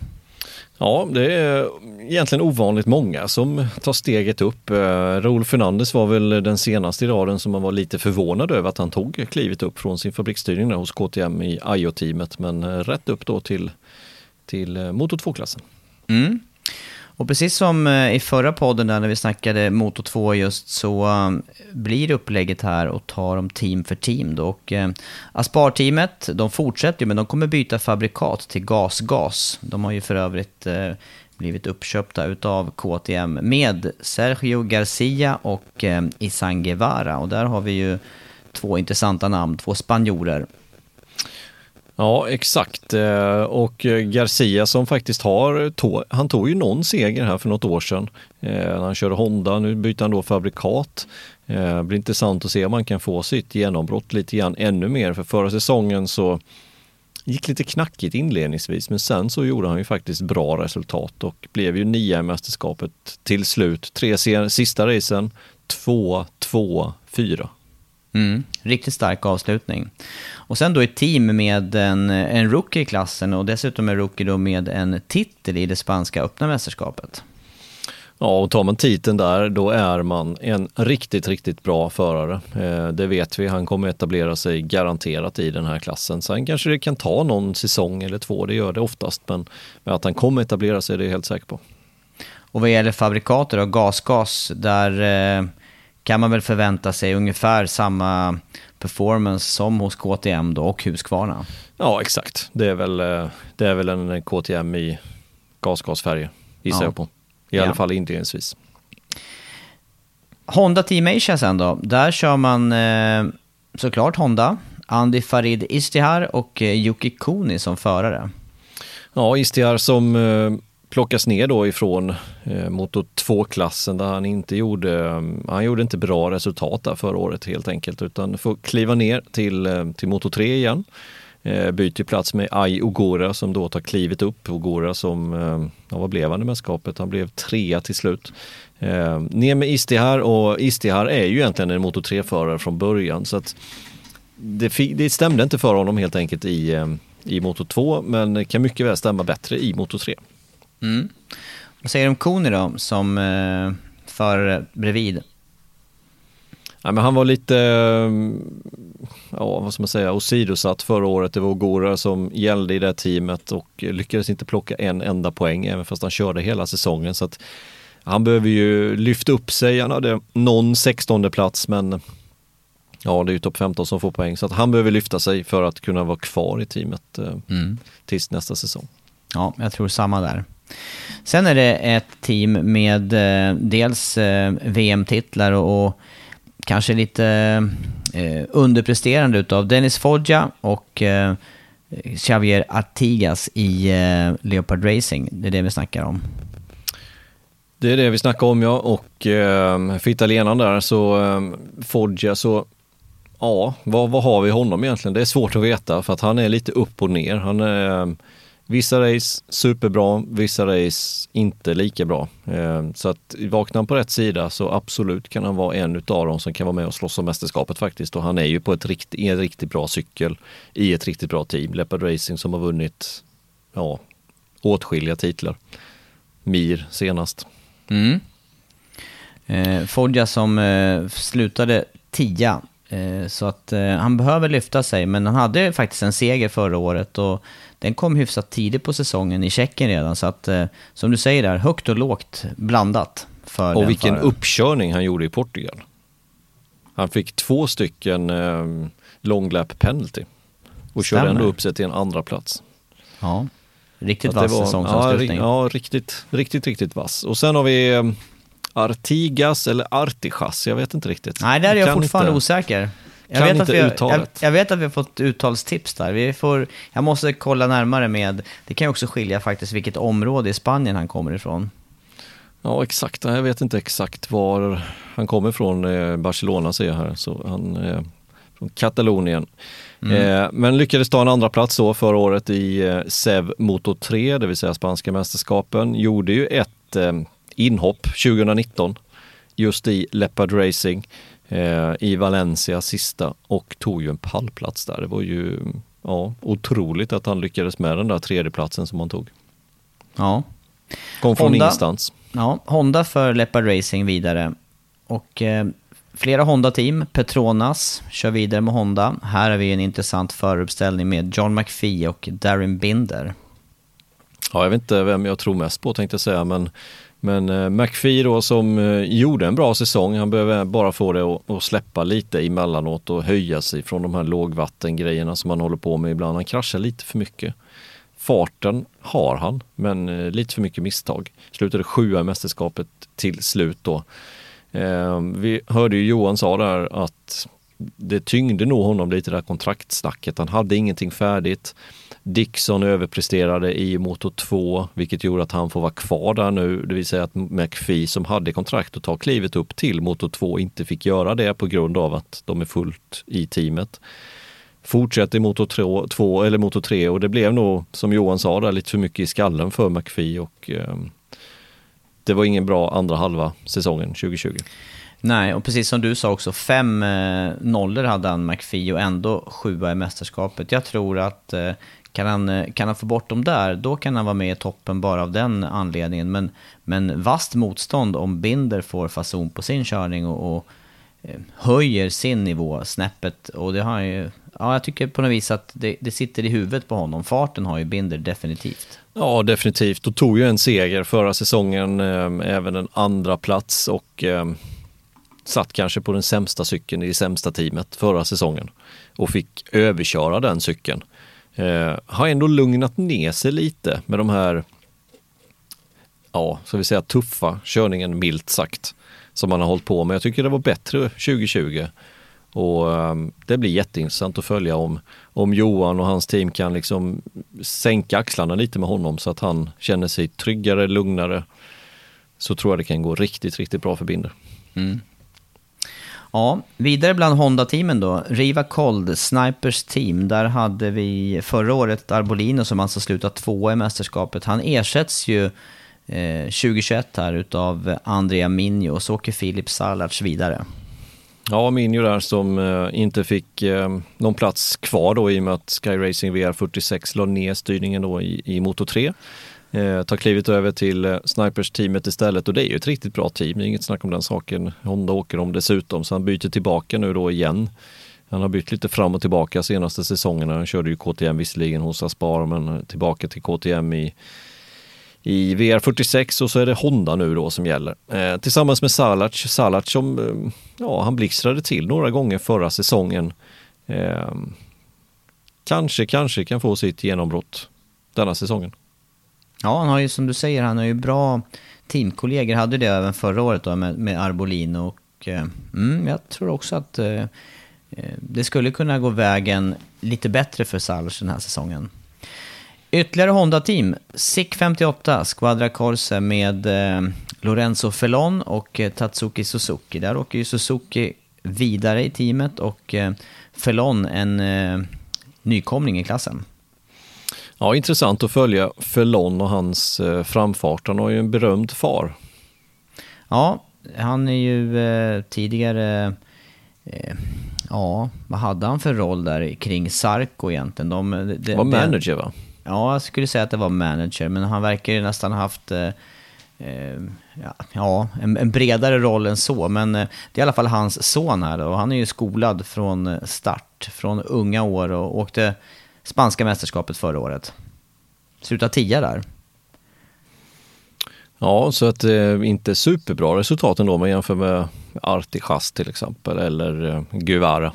Speaker 2: Ja, det är egentligen ovanligt många som tar steget upp. Eh, Raúl Fernandez var väl den senaste i raden som man var lite förvånad över att han tog klivet upp från sin fabriksstyrning hos KTM i IO-teamet men eh, rätt upp då till, till eh, Moto 2-klassen.
Speaker 1: Mm. Och precis som eh, i förra podden där när vi snackade Moto 2 just så um, blir upplägget här och tar dem team för team då. Och eh, Aspar-teamet, de fortsätter ju men de kommer byta fabrikat till GasGas. De har ju för övrigt eh, blivit uppköpta utav KTM med Sergio Garcia och Isan Guevara. Och där har vi ju två intressanta namn, två spanjorer.
Speaker 2: Ja, exakt. Eh, och Garcia som faktiskt har, han tog ju någon seger här för något år sedan. Eh, när han körde Honda, nu byter han då fabrikat. Det blir intressant att se om han kan få sitt genombrott lite grann ännu mer. För förra säsongen så gick lite knackigt inledningsvis men sen så gjorde han ju faktiskt bra resultat och blev ju nia i mästerskapet till slut. Tre sista racen, två, två, fyra.
Speaker 1: Mm, riktigt stark avslutning. Och sen då ett team med en, en rookie i klassen och dessutom en rookie då med en titel i det spanska öppna mästerskapet.
Speaker 2: Ja, och tar man titeln där, då är man en riktigt, riktigt bra förare. Eh, det vet vi. Han kommer etablera sig garanterat i den här klassen. Sen kanske det kan ta någon säsong eller två, det gör det oftast. Men, men att han kommer etablera sig, det är jag helt säker på.
Speaker 1: Och vad gäller fabrikater och gasgas, där eh, kan man väl förvänta sig ungefär samma performance som hos KTM då och Husqvarna?
Speaker 2: Ja, exakt. Det är väl, eh, det är väl en KTM i gasgasfärger, gissar ja. jag på. I ja. alla fall inledningsvis.
Speaker 1: Honda Team Asia sen då. Där kör man eh, såklart Honda. Andy Farid Istihar och eh, Yuki Kuni som förare.
Speaker 2: Ja, Istihar som eh, plockas ner då ifrån eh, Moto 2-klassen där han inte gjorde, eh, han gjorde inte bra resultat där förra året helt enkelt utan får kliva ner till, eh, till Moto 3 igen. Eh, byter plats med Ai Ogora som då tar klivet upp. Ogora som, eh, ja, vad blev han i mästerskapet? Han blev trea till slut. Eh, ner med Istihar och Istihar är ju egentligen en Moto 3-förare från början så att det, det stämde inte för honom helt enkelt i, eh, i Moto 2 men kan mycket väl stämma bättre i Moto 3.
Speaker 1: Mm. Vad säger du om Koni då som eh, förare bredvid?
Speaker 2: Ja, men han var lite, ja vad ska man säga, åsidosatt förra året. Det var Ogora som gällde i det teamet och lyckades inte plocka en enda poäng även fast han körde hela säsongen. Så att han behöver ju lyfta upp sig. Han hade någon 16 plats men ja, det är ju topp 15 som får poäng. Så att han behöver lyfta sig för att kunna vara kvar i teamet eh, mm. tills nästa säsong.
Speaker 1: Ja, jag tror samma där. Sen är det ett team med eh, dels eh, VM-titlar och, och kanske lite eh, underpresterande utav Dennis Foggia och eh, Xavier Artigas i eh, Leopard Racing. Det är det vi snackar om.
Speaker 2: Det är det vi snackar om ja och eh, för italienaren där så eh, Foggia så ja, vad, vad har vi honom egentligen? Det är svårt att veta för att han är lite upp och ner. Han är eh, Vissa race superbra, vissa race inte lika bra. Ehm, så att vaknar han på rätt sida så absolut kan han vara en utav dem som kan vara med och slåss om mästerskapet faktiskt. Och han är ju på ett rikt, en riktigt bra cykel i ett riktigt bra team. Leopard Racing som har vunnit ja, åtskilliga titlar. Mir senast.
Speaker 1: Mm. Eh, Foggia som eh, slutade tia eh, så att eh, han behöver lyfta sig, men han hade faktiskt en seger förra året och den kom hyfsat tidigt på säsongen i Tjeckien redan. Så att, eh, som du säger där, högt och lågt blandat. För
Speaker 2: och vilken föraren. uppkörning han gjorde i Portugal. Han fick två stycken eh, long lap penalty. Och Stämmer. körde ändå upp sig till en andra plats.
Speaker 1: Ja, riktigt vass säsongsavslutning.
Speaker 2: Ja, ja, riktigt, riktigt, riktigt vass. Och sen har vi eh, Artigas eller Artijas, jag vet inte riktigt.
Speaker 1: Nej, där är jag, jag fortfarande inte. osäker. Jag vet, att vi har, jag, jag, vet att vi har fått uttalstips där. Vi får, jag måste kolla närmare med, det kan ju också skilja faktiskt vilket område i Spanien han kommer ifrån.
Speaker 2: Ja exakt, jag vet inte exakt var han kommer ifrån. Eh, Barcelona ser jag här, så han är från Katalonien. Mm. Eh, men lyckades ta en andra plats då förra året i eh, SEV Moto 3, det vill säga spanska mästerskapen. Gjorde ju ett inhopp 2019 just i Leopard Racing eh, i Valencia sista och tog ju en pallplats där. Det var ju ja, otroligt att han lyckades med den där tredjeplatsen som han tog.
Speaker 1: Ja,
Speaker 2: Kom från
Speaker 1: Honda.
Speaker 2: ingenstans.
Speaker 1: Ja, Honda för Leopard Racing vidare. Och eh, flera Honda-team, Petronas kör vidare med Honda. Här har vi en intressant föruppställning med John McPhee och Darren Binder.
Speaker 2: Ja, jag vet inte vem jag tror mest på tänkte jag säga, men, men eh, McPhee då som eh, gjorde en bra säsong, han behöver bara få det att, släppa lite emellanåt och höja sig från de här lågvattengrejerna som han håller på med ibland. Han kraschar lite för mycket. Farten har han, men eh, lite för mycket misstag. Slutade sjua i mästerskapet till slut då. Vi hörde ju Johan sa där att det tyngde nog honom lite det här kontraktsnacket. Han hade ingenting färdigt. Dixon överpresterade i motor 2, vilket gjorde att han får vara kvar där nu. Det vill säga att McPhee som hade kontrakt att ta klivet upp till motor 2 inte fick göra det på grund av att de är fullt i teamet. Fortsätter i motor 2 eller motor 3 och det blev nog, som Johan sa, där, lite för mycket i skallen för McPhee och eh, det var ingen bra andra halva säsongen 2020.
Speaker 1: Nej, och precis som du sa också, fem eh, nollor hade han McPhee och ändå sjua i mästerskapet. Jag tror att eh, kan, han, eh, kan han få bort dem där, då kan han vara med i toppen bara av den anledningen. Men, men vast motstånd om Binder får fason på sin körning och, och eh, höjer sin nivå snäppet. Och det har ju, ja, jag tycker på något vis att det, det sitter i huvudet på honom. Farten har ju Binder definitivt.
Speaker 2: Ja, definitivt. Och tog ju en seger förra säsongen, eh, även en andra plats och eh, satt kanske på den sämsta cykeln i sämsta teamet förra säsongen och fick överköra den cykeln. Eh, har ändå lugnat ner sig lite med de här, ja, så vi säga tuffa körningen milt sagt, som man har hållit på med. Jag tycker det var bättre 2020 och eh, det blir jätteintressant att följa om, om Johan och hans team kan liksom sänka axlarna lite med honom så att han känner sig tryggare, lugnare. Så tror jag det kan gå riktigt, riktigt bra för Binder.
Speaker 1: Mm. Ja, vidare bland Honda-teamen då. Riva Cold, Snipers team. Där hade vi förra året Arbolino som alltså slutat tvåa i mästerskapet. Han ersätts ju eh, 2021 här utav Andrea Minjo och så åker Filip Salac vidare.
Speaker 2: Ja, Minjo där som eh, inte fick eh, någon plats kvar då i och med att Sky Racing VR46 la ner styrningen då i, i Moto 3. Eh, tar klivet över till eh, Snipers-teamet istället och det är ju ett riktigt bra team, det är inget snack om den saken. Honda åker om dessutom, så han byter tillbaka nu då igen. Han har bytt lite fram och tillbaka senaste säsongerna. Han körde ju KTM visserligen hos Aspar, men tillbaka till KTM i, i VR46 och så är det Honda nu då som gäller. Eh, tillsammans med Salac, Salac som, eh, ja, han blixtrade till några gånger förra säsongen. Eh, kanske, kanske kan få sitt genombrott denna säsongen.
Speaker 1: Ja, han har ju som du säger, han har ju bra teamkollegor. Hade det även förra året då med, med Arbolino. Och, eh, mm, jag tror också att eh, eh, det skulle kunna gå vägen lite bättre för Salch den här säsongen. Ytterligare Honda-team. SIC 58, Squadra Corse med eh, Lorenzo Felon och eh, Tatsuki Suzuki. Där åker ju Suzuki vidare i teamet och eh, Felon en eh, nykomling i klassen.
Speaker 2: Ja, intressant att följa Felon och hans eh, framfart. Han har ju en berömd far.
Speaker 1: Ja, han är ju eh, tidigare... Eh, ja, vad hade han för roll där kring Sarko egentligen? De, de,
Speaker 2: Det var manager va?
Speaker 1: Ja, jag skulle säga att det var manager, men han verkar ju nästan ha haft eh, eh, ja, en, en, bredare roll än så. Men eh, det är i alla fall hans son här och han är ju skolad från eh, start, från unga år och åkte spanska mästerskapet förra året. Slutade tia där.
Speaker 2: Ja, så att eh, inte superbra resultat ändå om man jämför med Artigas till exempel eller eh, Guevara.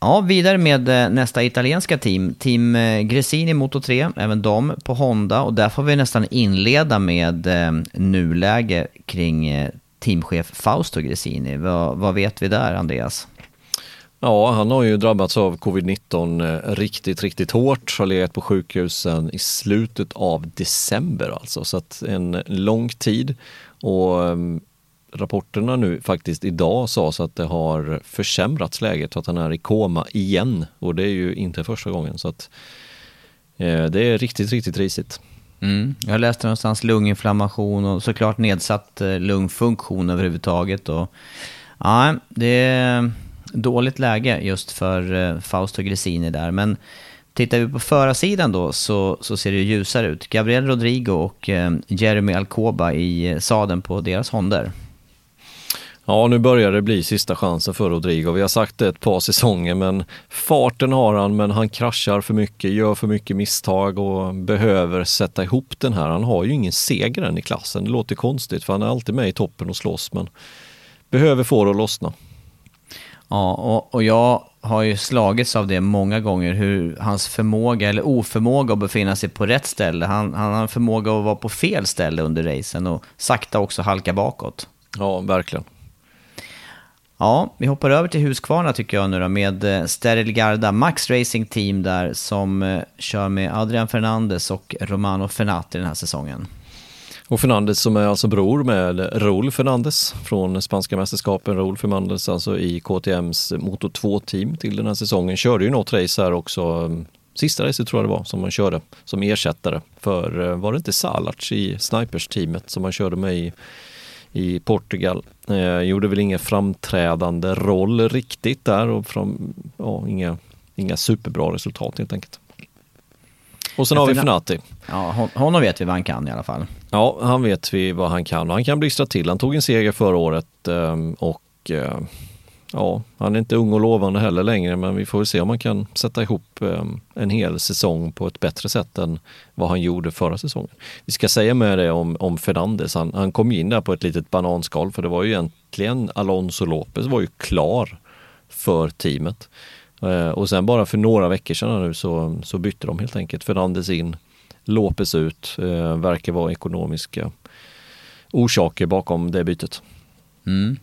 Speaker 1: Ja, vidare med eh, nästa italienska team, Team eh, Gresini Moto 3, även de på Honda. Och där får vi nästan inleda med eh, nuläge kring teamchef Fausto Gresini. Vad, vad vet vi där, Andreas?
Speaker 2: Ja, han har ju drabbats av covid-19 eh, riktigt, riktigt hårt. Har legat på sjukhusen i slutet av december alltså, så att en lång tid. Och ehm, rapporterna nu faktiskt idag sa så att det har försämrats läget, att han är i koma igen och det är ju inte första gången så att eh, det är riktigt, riktigt risigt.
Speaker 1: Mm. Jag läste någonstans lunginflammation och såklart nedsatt eh, lungfunktion överhuvudtaget. Och, ja, det är dåligt läge just för eh, Fausto Gresini där, men Tittar vi på förarsidan då så, så ser det ju ljusare ut. Gabriel Rodrigo och eh, Jeremy Alcoba i eh, saden på deras Honder.
Speaker 2: Ja, nu börjar det bli sista chansen för Rodrigo. Vi har sagt det ett par säsonger, men farten har han, men han kraschar för mycket, gör för mycket misstag och behöver sätta ihop den här. Han har ju ingen seger än i klassen. Det låter konstigt, för han är alltid med i toppen och slåss, men behöver få det att lossna.
Speaker 1: Ja, och, och jag har ju slagits av det många gånger, hur hans förmåga eller oförmåga att befinna sig på rätt ställe. Han, han har förmåga att vara på fel ställe under racen och sakta också halka bakåt.
Speaker 2: Ja, verkligen.
Speaker 1: Ja, vi hoppar över till Husqvarna tycker jag nu då med eh, Sterilgarda Max Racing Team där som eh, kör med Adrian Fernandes och Romano Fenati den här säsongen.
Speaker 2: Och Fernandes som är alltså bror med Raúl Fernandes från spanska mästerskapen. Raúl Fernandes alltså i KTMs Moto 2-team till den här säsongen. Körde ju något race här också. Mm, sista racet tror jag det var som man körde som ersättare för, eh, var det inte Salac i Snipers-teamet som man körde med i, i Portugal. Eh, gjorde väl ingen framträdande roll riktigt där och fram, ja, inga, inga superbra resultat helt enkelt. Och sen har vi Fenati.
Speaker 1: Ja, honom vet vi vad han kan i alla fall.
Speaker 2: Ja, han vet vi vad han kan. Han kan blixtra till. Han tog en seger förra året ehm, och eh, ja, han är inte ung och lovande heller längre men vi får väl se om han kan sätta ihop ehm, en hel säsong på ett bättre sätt än vad han gjorde förra säsongen. Vi ska säga med det om, om Fernandes, han, han kom in där på ett litet bananskal för det var ju egentligen Alonso Lopez var ju klar för teamet. Eh, och sen bara för några veckor sedan nu så, så bytte de helt enkelt Fernandes in, Lopez ut, eh, verkar vara ekonomiska orsaker bakom det bytet.
Speaker 1: Mm.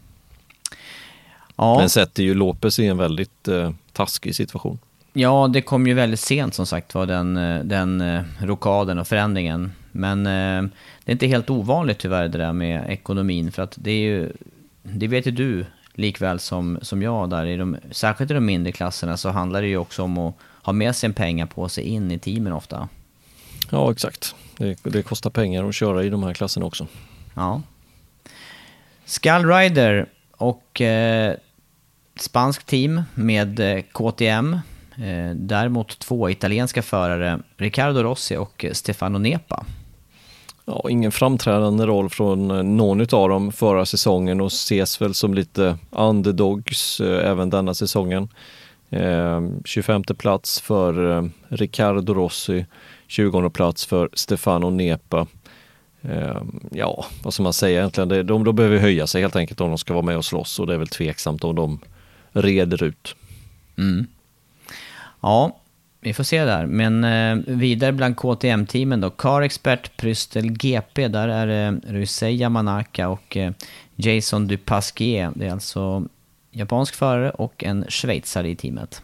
Speaker 1: Ja.
Speaker 2: Men sätter ju Lopez i en väldigt eh, taskig situation.
Speaker 1: Ja, det kom ju väldigt sent som sagt var den, eh, den eh, rokaden och förändringen. Men eh, det är inte helt ovanligt tyvärr det där med ekonomin för att det är ju, det vet ju du likväl som, som jag där, i de, särskilt i de mindre klasserna så handlar det ju också om att ha med sig en pengar på sig in i teamen ofta.
Speaker 2: Ja, exakt. Det, det kostar pengar att köra i de här klasserna också.
Speaker 1: Ja. Skull Rider och eh, spansk team med eh, KTM. Eh, däremot två italienska förare, Riccardo Rossi och Stefano Nepa.
Speaker 2: Ja, ingen framträdande roll från eh, någon av dem förra säsongen och ses väl som lite underdogs eh, även denna säsongen. Eh, 25 plats för eh, Riccardo Rossi, 20 plats för Stefano Nepa. Eh, ja, vad ska man säga egentligen? De, de, de behöver höja sig helt enkelt om de ska vara med och slåss och det är väl tveksamt om de reder ut.
Speaker 1: Mm. Ja, vi får se där. Men eh, vidare bland KTM-teamen då. Car Expert, Prystel GP, där är det eh, Rusei Yamanaka och eh, Jason Dupasquier. Det är alltså japansk förare och en schweizare i teamet.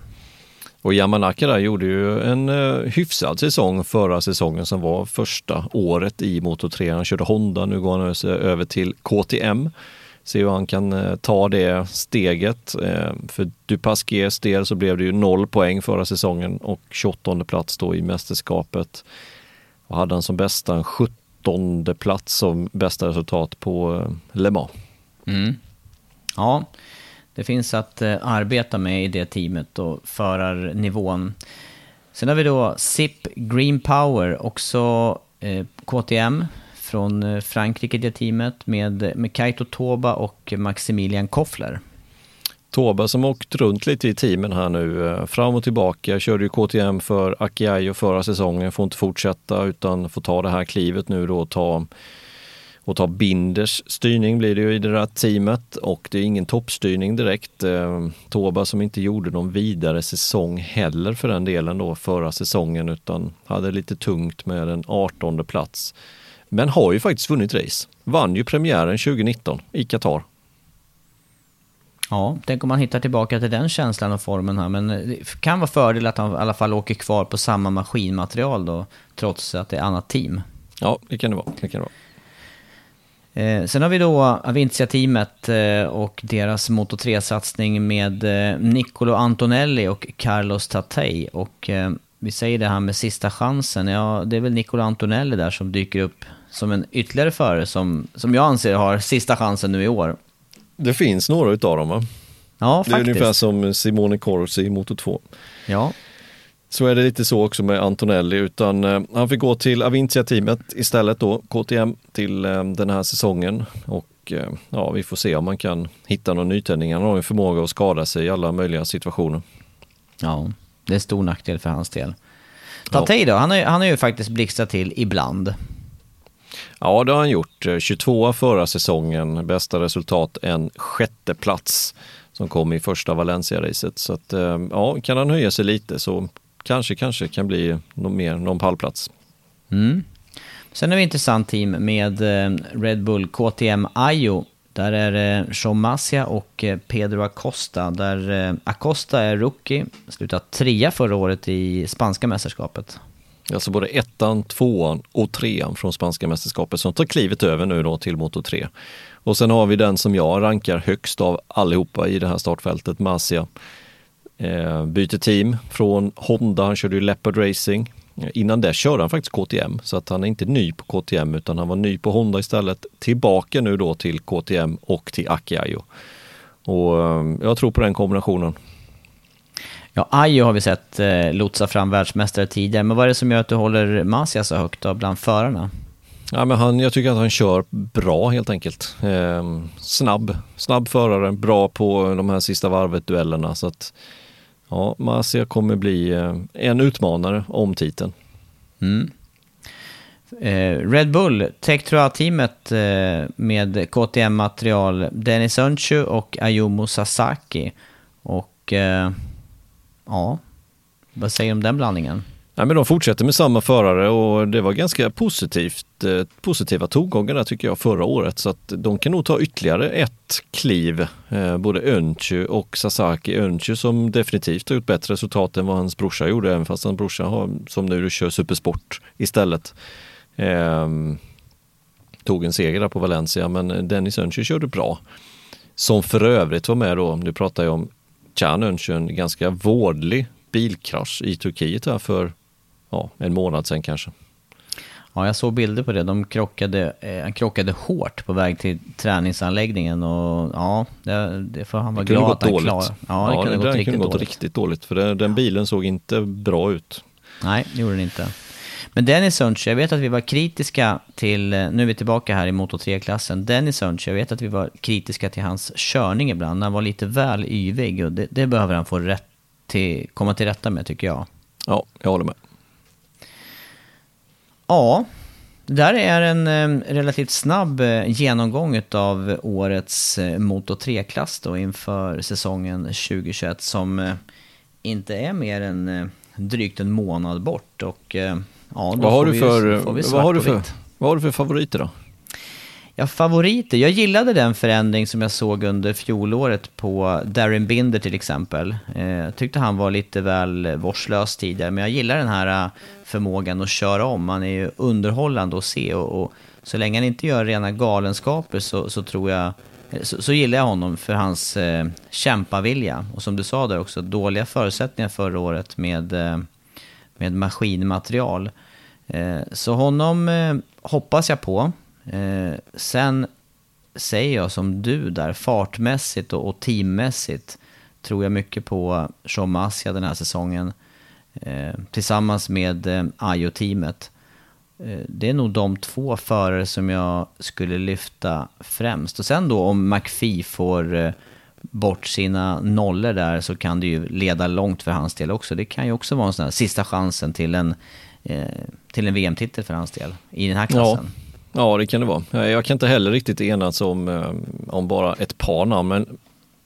Speaker 2: Och Yamanaka där gjorde ju en eh, hyfsad säsong förra säsongen som var första året i Moto 3. Han körde Honda, nu går han över till KTM. Se hur han kan eh, ta det steget. Eh, för Dupasquiers del så blev det ju noll poäng förra säsongen och 28 plats då i mästerskapet. Och hade han som bästa en 17 plats som bästa resultat på eh, Le Mans.
Speaker 1: Mm. Ja, det finns att arbeta med i det teamet och förarnivån. Sen har vi då SIP Green Power, också KTM från eh, Frankrike, det teamet, med, med Kaito Toba och Maximilian Koffler.
Speaker 2: Toba som åkt runt lite i teamen här nu, eh, fram och tillbaka, körde ju KTM för Akiayo förra säsongen, får inte fortsätta utan får ta det här klivet nu då och ta, och ta Binders styrning blir det ju i det där teamet och det är ingen toppstyrning direkt. Eh, Toba som inte gjorde någon vidare säsong heller för den delen då förra säsongen utan hade lite tungt med en 18 plats men har ju faktiskt vunnit race. Vann ju premiären 2019 i Qatar.
Speaker 1: Ja, tänk om man hittar tillbaka till den känslan och formen här. Men det kan vara fördel att han i alla fall åker kvar på samma maskinmaterial då, trots att det är annat team.
Speaker 2: Ja, det kan det vara. Det kan det vara.
Speaker 1: Eh, sen har vi då Avintia-teamet eh, och deras Moto 3-satsning med eh, Nicolo Antonelli och Carlos Tatei. Och eh, vi säger det här med sista chansen. Ja, det är väl Nicolo Antonelli där som dyker upp som en ytterligare förare som, som jag anser har sista chansen nu i år.
Speaker 2: Det finns några utav dem va?
Speaker 1: Ja,
Speaker 2: det
Speaker 1: faktiskt.
Speaker 2: är ungefär som Simone Corsi i Moto 2.
Speaker 1: Ja.
Speaker 2: så är det lite så också med Antonelli, utan eh, han fick gå till Avintia-teamet istället då, KTM, till eh, den här säsongen. Och eh, ja, vi får se om man kan hitta någon nytändning. Han har ju förmåga att skada sig i alla möjliga situationer.
Speaker 1: Ja, det är stor nackdel för hans del. Tatej då, han har, han har ju faktiskt blixtrat till ibland.
Speaker 2: Ja, det har han gjort. Eh, 22 förra säsongen, bästa resultat en sjätte plats som kom i första Valencia-racet. Så att, eh, ja, kan han höja sig lite så kanske, kanske kan bli någon mer, någon pallplats.
Speaker 1: Mm. Sen har vi ett intressant team med eh, Red Bull KTM Ayo. Där är det Jean Masia och Pedro Acosta. Där Acosta är rookie, slutade trea förra året i spanska mästerskapet.
Speaker 2: Alltså både ettan, tvåan och trean från spanska mästerskapet som tar klivet över nu då till Moto 3. Och sen har vi den som jag rankar högst av allihopa i det här startfältet, Masia. Eh, byter team från Honda, han körde ju Leopard Racing. Innan det körde han faktiskt KTM, så att han är inte ny på KTM utan han var ny på Honda istället. Tillbaka nu då till KTM och till Akiayo. Och eh, jag tror på den kombinationen.
Speaker 1: Ja, Ayo har vi sett eh, lotsa fram världsmästare tidigare. Men vad är det som gör att du håller Masia så högt då, bland förarna?
Speaker 2: Ja, men han, jag tycker att han kör bra helt enkelt. Eh, snabb, snabb förare, bra på de här sista varvet-duellerna. Så att ja, Masia kommer bli eh, en utmanare om titeln.
Speaker 1: Mm. Eh, Red Bull, Tech teamet eh, med KTM-material, Dennis Önchu och Ayumu Sasaki. Och eh, ja, vad säger du om den blandningen?
Speaker 2: Nej, men de fortsätter med samma förare och det var ganska positivt, eh, positiva tongångar där tycker jag förra året. Så att de kan nog ta ytterligare ett kliv, eh, både Önchu och Sasaki. Önchu som definitivt har gjort bättre resultat än vad hans brorsa gjorde, även fast hans brorsa har, som nu kör supersport istället. Ehm, tog en seger där på Valencia, men Dennis Önchu körde bra. Som för övrigt var med då, nu pratar jag om Can Önchu, en ganska vårdlig bilkrasch i Turkiet här för ja, en månad sedan kanske.
Speaker 1: Ja, jag såg bilder på det. De krockade, eh, han krockade hårt på väg till träningsanläggningen och ja, det, det får han vara
Speaker 2: Det kunde
Speaker 1: glad att han klarade. Ja, det kunde
Speaker 2: den
Speaker 1: gått riktigt
Speaker 2: gått
Speaker 1: dåligt.
Speaker 2: riktigt dåligt för det, den bilen såg inte bra ut.
Speaker 1: Nej, det gjorde den inte. Men Dennis Sunch, jag vet att vi var kritiska till, eh, nu är vi tillbaka här i Moto 3-klassen. Dennis Sunch, jag vet att vi var kritiska till hans körning ibland. Han var lite väl yvig och det, det behöver han få rätt till, komma till rätta med tycker jag.
Speaker 2: Ja, jag håller med.
Speaker 1: Ja, det där är en eh, relativt snabb eh, genomgång av årets eh, Moto 3-klass då inför säsongen 2021 som inte är mer än drygt en månad bort. Och, ja,
Speaker 2: Vad har,
Speaker 1: vi-
Speaker 2: för, vad, har du för, vad har du för favoriter då?
Speaker 1: Ja, favoriter. Jag gillade den förändring som jag såg under fjolåret på Darren Binder till exempel. Eh, Jag tyckte han var lite väl vårdslös tidigare, men jag gillar den här eh, förmågan att köra om. Han är ju underhållande att se och, och så länge han inte gör rena galenskaper så, så tror jag eh, så, så gillar jag honom för hans eh, kämpavilja. Och som du sa där också, dåliga förutsättningar förra året med, eh, med maskinmaterial. Eh, så honom eh, hoppas jag på. Eh, sen säger jag som du där, fartmässigt och, teammässigt tror jag mycket på Shomasia den här säsongen. Tillsammans med Ayo-teamet. Det är nog de två förare som jag skulle lyfta främst. Och sen då om McPhee får bort sina nollor där så kan det ju leda långt för hans del också. Det kan ju också vara en sån här sista chansen till en, eh, till en VM-titel för hans del i den här klassen.
Speaker 2: Ja, det kan det vara. Jag jag kan inte heller riktigt enas om, eh, om bara ett par namn, men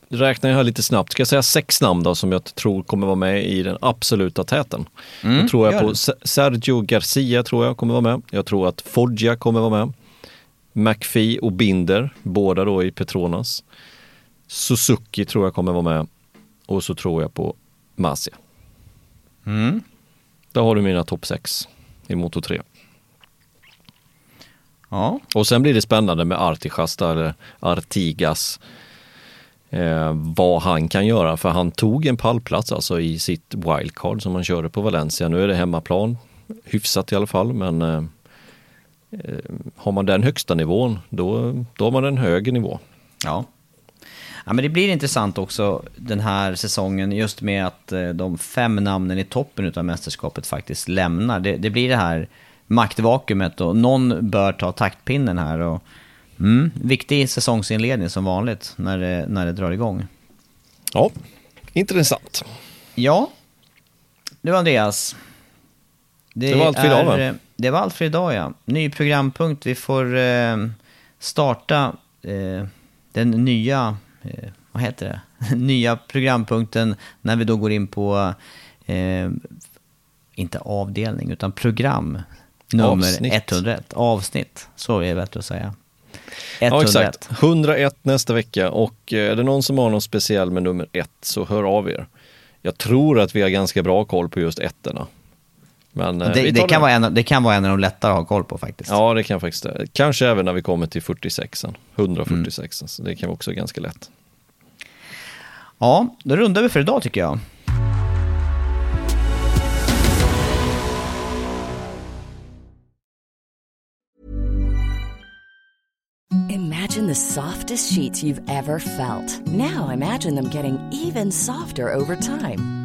Speaker 2: räknar jag här lite snabbt. Ska jag säga sex namn då som jag tror kommer vara med i den absoluta täten? då tror jag på Sergio Garcia tror jag kommer vara med. Jag tror att Foggia kommer vara med. McPhee och Binder, båda då i Petronas. Suzuki tror jag kommer vara med. Och så tror jag på Masia.
Speaker 1: Mm.
Speaker 2: Där har du mina topp sex i Moto 3.
Speaker 1: Ja,
Speaker 2: Och sen blir det spännande med Artigas där, eller Artigas. Eh, vad han kan göra, för han tog en pallplats alltså i sitt wildcard som han körde på Valencia. Nu är det hemmaplan, hyfsat i alla fall, men eh, eh, har man den högsta nivån, då, då har man en högre nivå.
Speaker 1: Ja. Ja, men det blir intressant också den här säsongen just med att eh, de fem namnen i toppen av mästerskapet faktiskt lämnar. Det, det blir det här maktvakuumet och någon bör ta taktpinnen här. Och, mm, viktig säsongsinledning som vanligt när det, när det drar igång.
Speaker 2: Ja, intressant.
Speaker 1: Ja, nu Andreas.
Speaker 2: Det, det var allt för idag va?
Speaker 1: Det var allt för idag ja. Ny programpunkt. Vi får eh, starta eh, den nya, eh, vad heter det? nya programpunkten när vi då går in på, eh, inte avdelning utan program nummer avsnitt. 101. Avsnitt, så är det bättre att säga.
Speaker 2: 101. Ja, exakt. 101 nästa vecka och eh, är det någon som har något speciell med nummer ett så hör av er. Jag tror att vi har ganska bra koll på just ettorna.
Speaker 1: Men, eh, det, det, kan vara en, det kan vara en av de lättare att ha koll på faktiskt.
Speaker 2: Ja, det kan faktiskt det. Kanske även när vi kommer till 46 146 mm. så det kan också vara ganska lätt.
Speaker 1: Ja, då rundar vi för idag tycker jag.
Speaker 3: Imagine the softest sheets you've ever felt. Now imagine them getting even softer over time.